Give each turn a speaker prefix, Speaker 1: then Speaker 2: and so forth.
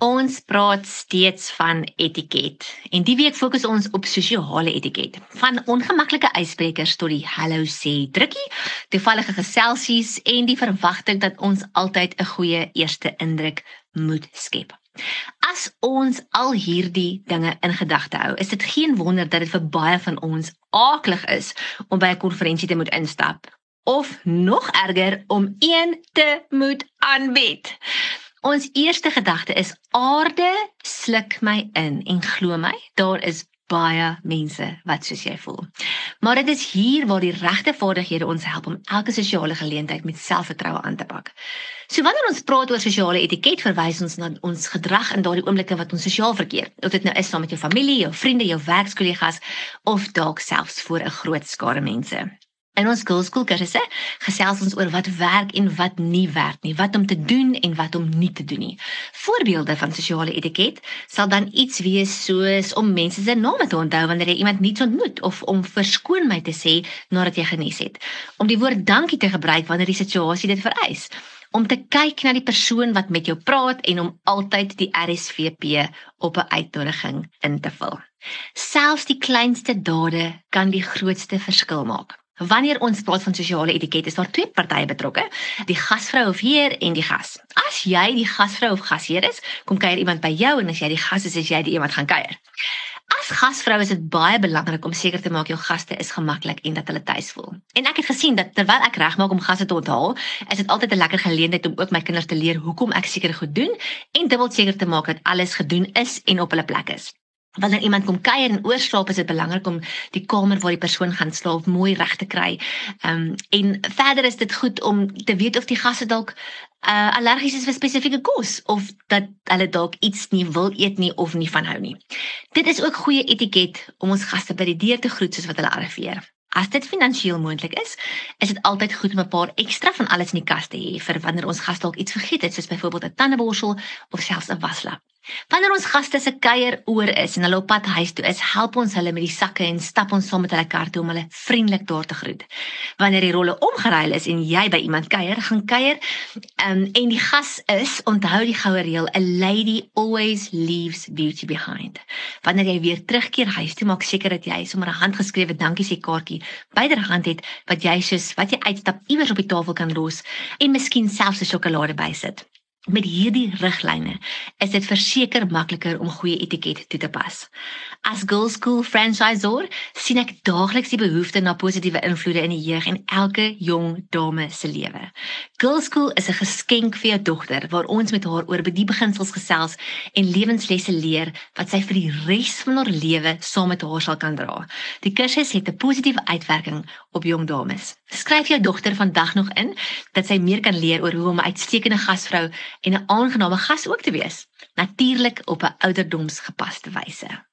Speaker 1: Ons praat steeds van etiket. En die week fokus ons op sosiale etiket. Van ongemaklike uitspreekers tot die hallo sê drukkie, toevallige geselsies en die verwagting dat ons altyd 'n goeie eerste indruk moet skep. As ons al hierdie dinge in gedagte hou, is dit geen wonder dat dit vir baie van ons aaklig is om by 'n konferensie te moet instap of nog erger om een te moet aanbied. Ons eerste gedagte is aarde sluk my in en glo my, daar is baie mense wat soos jy voel. Maar dit is hier waar die regte vaardighede ons help om elke sosiale geleentheid met selfvertroue aan te pak. So wanneer ons praat oor sosiale etiket, verwys ons na ons gedrag in daardie oomblikke wat ons sosiaal verkeer. Of dit nou is saam met jou familie, jou vriende, jou werkskollegas of dalk selfs voor 'n groot skare mense. In ons skoolskool kursusse gesels ons oor wat werk en wat nie werk nie, wat om te doen en wat om nie te doen nie. Voorbeelde van sosiale etiket sal dan iets wees soos om mense se name te onthou wanneer jy iemand nuuts ontmoet of om verskoon my te sê nadat jy genies het. Om die woord dankie te gebruik wanneer die situasie dit vereis. Om te kyk na die persoon wat met jou praat en om altyd die RSVP op 'n uitnodiging in te vul. Selfs die kleinste dade kan die grootste verskil maak. Wanneer ons praat van sosiale etiket, is daar twee partye betrokke, die gasvrou of heer en die gas. As jy die gasvrou of gasheer is, kom kuier iemand by jou en as jy die gas is, is jy die iemand gaan kuier. As gasvrou is dit baie belangrik om seker te maak jou gaste is gemaklik en dat hulle tuis voel. En ek het gesien dat terwyl ek regmaak om gaste te onthaal, is dit altyd 'n lekker geleentheid om ook my kinders te leer hoekom ek seker goed doen en dubbel seker te maak dat alles gedoen is en op hulle plek is. Wanneer iemand kom kuier en oorslaap, is dit belangrik om die kamer waar die persoon gaan slaap mooi reg te kry. Ehm um, en verder is dit goed om te weet of die gaste dalk uh, allergies is vir spesifieke kos of dat hulle dalk iets nie wil eet nie of nie van hou nie. Dit is ook goeie etiket om ons gaste by die deur te groet soos wat hulle arriveer. As dit finansiëel moontlik is, is dit altyd goed om 'n paar ekstra van alles in die kas te hê vir wanneer ons gas dalk iets vergeet het, soos byvoorbeeld 'n tandeborsel of selfs 'n waslap. Wanneer ons gaste se kuier oor is en hulle op pad huis toe is, help ons hulle met die sakke en stap ons saam met hulle kar toe om hulle vriendelik daar te groet. Wanneer die rolle omgeruil is en jy by iemand kuier, gaan kuier, um, en die gas is, onthou die goue reël, a lady always leaves beauty behind. Wanneer jy weer terugkeer huis toe, maak seker dat jy sommer 'n handgeskrewe dankie sê kaartjie byderhand het wat jy soos wat jy uitstap iewers op die tafel kan los en miskien selfs 'n sjokolade bysit. Met hierdie riglyne is dit verseker makliker om goeie etiket toe te pas. As Girls School franchisor sien ek daagliks die behoefte na positiewe invloede in die jeug en elke jong dame se lewe. Girls School is 'n geskenk vir jou dogter waar ons met haar oor die beginsels gesels en lewenslesse leer wat sy vir die res van haar lewe saam met haar sal kan dra. Die kursus het 'n positiewe uitwerking op jong dames. Skryf jou dogter vandag nog in dat sy meer kan leer oor hoe om 'n uitstekende gasvrou en 'n aangename gas ook te wees, natuurlik op 'n ouderdomsgepaste wyse.